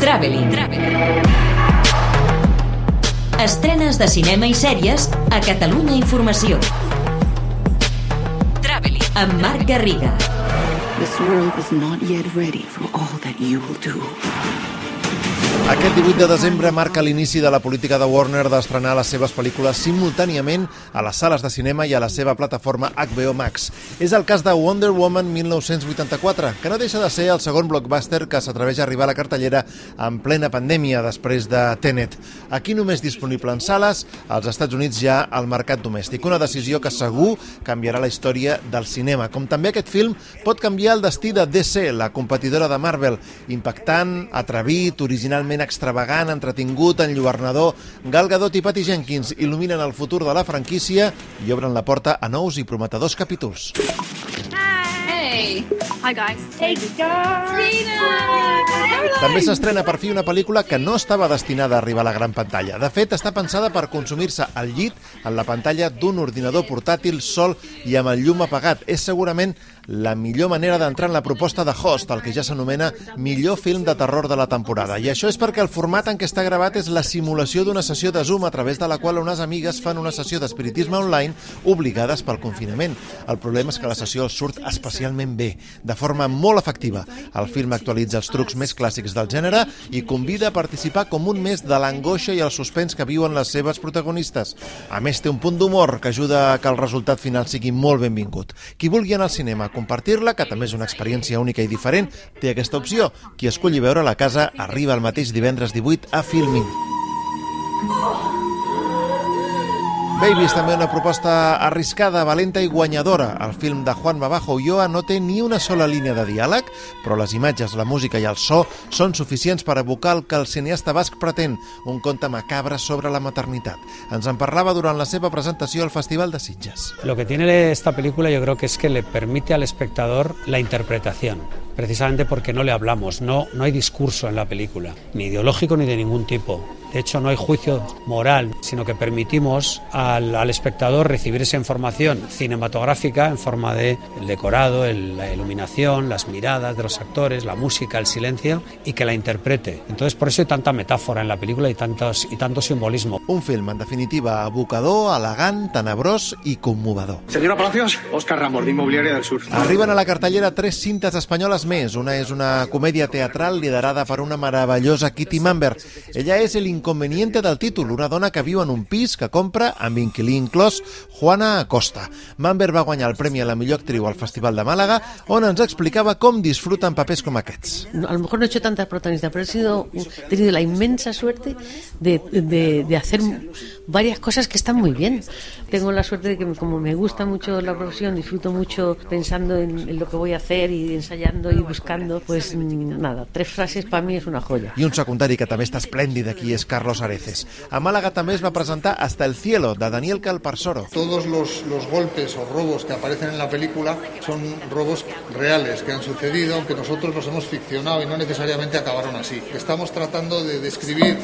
Traveling. Estrenes de cinema i sèries a Catalunya Informació. Traveling amb Marc Garriga. This world is not yet ready for all that you will do. Aquest 18 de desembre marca l'inici de la política de Warner d'estrenar les seves pel·lícules simultàniament a les sales de cinema i a la seva plataforma HBO Max. És el cas de Wonder Woman 1984, que no deixa de ser el segon blockbuster que s'atreveix a arribar a la cartellera en plena pandèmia després de Tenet. Aquí només disponible en sales, als Estats Units ja al mercat domèstic. Una decisió que segur canviarà la història del cinema. Com també aquest film pot canviar el destí de DC, la competidora de Marvel, impactant, atrevit, originalment extravagant, entretingut, enlluernador, Gal Gadot i Patty Jenkins il·luminen el futur de la franquícia i obren la porta a nous i prometedors capítols. Hey. Hi guys. Hey També s'estrena per fi una pel·lícula que no estava destinada a arribar a la gran pantalla. De fet, està pensada per consumir-se al llit en la pantalla d'un ordinador portàtil sol i amb el llum apagat. És segurament la millor manera d'entrar en la proposta de Host, el que ja s'anomena millor film de terror de la temporada. I això és perquè el format en què està gravat és la simulació d'una sessió de Zoom a través de la qual unes amigues fan una sessió d'espiritisme online obligades pel confinament. El problema és que la sessió surt especialment bé, de forma molt efectiva. El film actualitza els trucs més clàssics del gènere i convida a participar com un mes de l'angoixa i el suspens que viuen les seves protagonistes. A més, té un punt d'humor que ajuda a que el resultat final sigui molt benvingut. Qui vulgui anar al cinema compartir-la, que també és una experiència única i diferent, té aquesta opció. Qui escolli veure la casa arriba el mateix divendres 18 a Filmin. Baby és també una proposta arriscada, valenta i guanyadora. El film de Juan Mabajo Ulloa no té ni una sola línia de diàleg, però les imatges, la música i el so són suficients per evocar el que el cineasta basc pretén, un conte macabre sobre la maternitat. Ens en parlava durant la seva presentació al Festival de Sitges. Lo que tiene esta película yo creo que es que le permite al espectador la interpretación precisamente porque no le hablamos, no, no hay discurso en la película, ni ideológico ni de ningún tipo. De hecho, no hay juicio moral, sino que permitimos al, al espectador recibir esa información cinematográfica en forma de el decorado, el, la iluminación, las miradas de los actores, la música, el silencio y que la interprete. Entonces, por eso hay tanta metáfora en la película y, tantos, y tanto simbolismo. Un film, en definitiva, abocador, elegant, tenebrós i commovedor. Señora Palacios, Oscar Ramos, de Inmobiliaria del Sur. Arriben a la cartellera tres cintes espanyoles més. Una és una comèdia teatral liderada per una meravellosa Kitty Mamber. Ella és el inconveniente del títol, una dona que viu en un pis que compra, amb inquilí inclòs, Juana Acosta. Mamber va guanyar el premi a la millor actriu al Festival de Màlaga, on ens explicava com disfruten papers com aquests. a lo mejor no he hecho tantas protagonistas, pero he sido, he tenido la inmensa suerte de, de, de hacer varias cosas que están muy bien. Tengo la suerte de que como me gusta mucho la profesión, disfruto mucho pensando en, en lo que voy a hacer y ensayando y buscando, pues mm, nada, tres frases para mí es una joya. I un secundari que també està esplèndid aquí és Carlos Areces. A Màlaga també es va presentar Hasta el cielo, de Daniel Calparsoro. Todos los, los golpes o robos que aparecen en la película son robos reales que han sucedido, aunque nosotros los hemos ficcionado y no necesariamente acabaron así. Estamos tratando de describir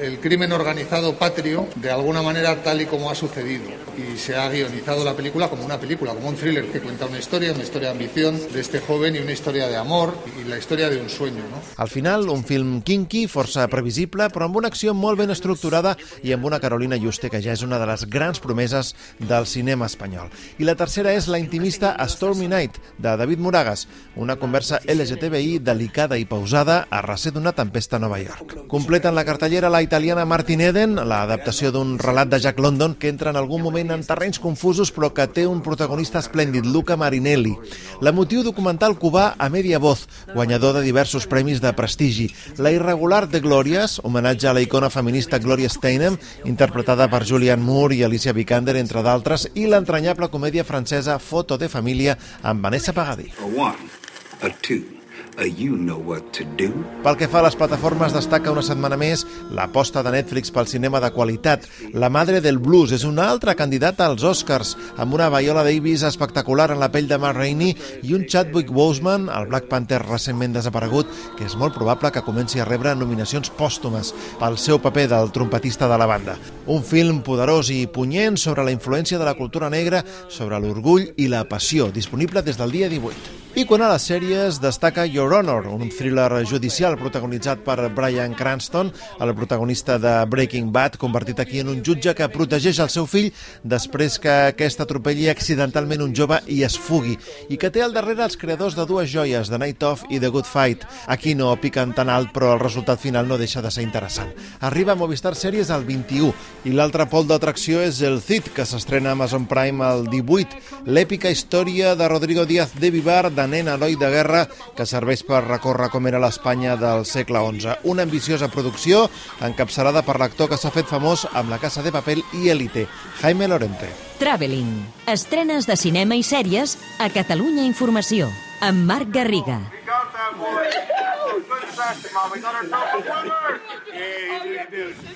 el crimen organizado patrio de alguna manera tal y como ha sucedido y se ha guionizado la película como una película, como un thriller que cuenta una historia, una historia de ambición de este joven y una historia de amor y la historia de un sueño. ¿no? Al final, un film kinky, força previsible, però amb una acció molt ben estructurada i amb una Carolina Juste, que ja és una de les grans promeses del cinema espanyol. I la tercera és la intimista Stormy Night, de David Moragas, una conversa LGTBI delicada i pausada a recer d'una tempesta a Nova York. Completen la cartellera la italiana Martin Eden, l'adaptació d'un relat de Jack London que entra en algun moment en terrenys confusos però que té un protagonista esplèndid, Luca Marinelli. L'emotiu documental cubà a Media Voz, guanyador de diversos premis de prestigi. La irregular de Glòries, homenatge a la icona feminista Gloria Steinem, interpretada per Julianne Moore i Alicia Vikander, entre d'altres, i l'entranyable comèdia francesa Foto de família amb Vanessa Pagadí. A one, a two, do. Pel que fa a les plataformes, destaca una setmana més l'aposta de Netflix pel cinema de qualitat. La Madre del Blues és una altra candidata als Oscars, amb una Viola Davis espectacular en la pell de Matt Rainey i un Chadwick Boseman, el Black Panther recentment desaparegut, que és molt probable que comenci a rebre nominacions pòstumes pel seu paper del trompetista de la banda. Un film poderós i punyent sobre la influència de la cultura negra, sobre l'orgull i la passió, disponible des del dia 18. I quan a les sèries destaca Your Honor, un thriller judicial protagonitzat per Brian Cranston, el protagonista de Breaking Bad, convertit aquí en un jutge que protegeix el seu fill després que aquest atropelli accidentalment un jove i es fugui, i que té al darrere els creadors de dues joies, The Night Of i The Good Fight. Aquí no piquen tan alt, però el resultat final no deixa de ser interessant. Arriba a Movistar Sèries al 21, i l'altre pol d'atracció és el Cid, que s'estrena a Amazon Prime al 18, l'èpica història de Rodrigo Díaz de Vivar, de nen heroi de guerra que serveix per recórrer com era l'Espanya del segle XI. Una ambiciosa producció encapçalada per l'actor que s'ha fet famós amb La Casa de Papel i Elite, Jaime Lorente. Traveling. Estrenes de cinema i sèries a Catalunya Informació. Amb Marc Garriga. We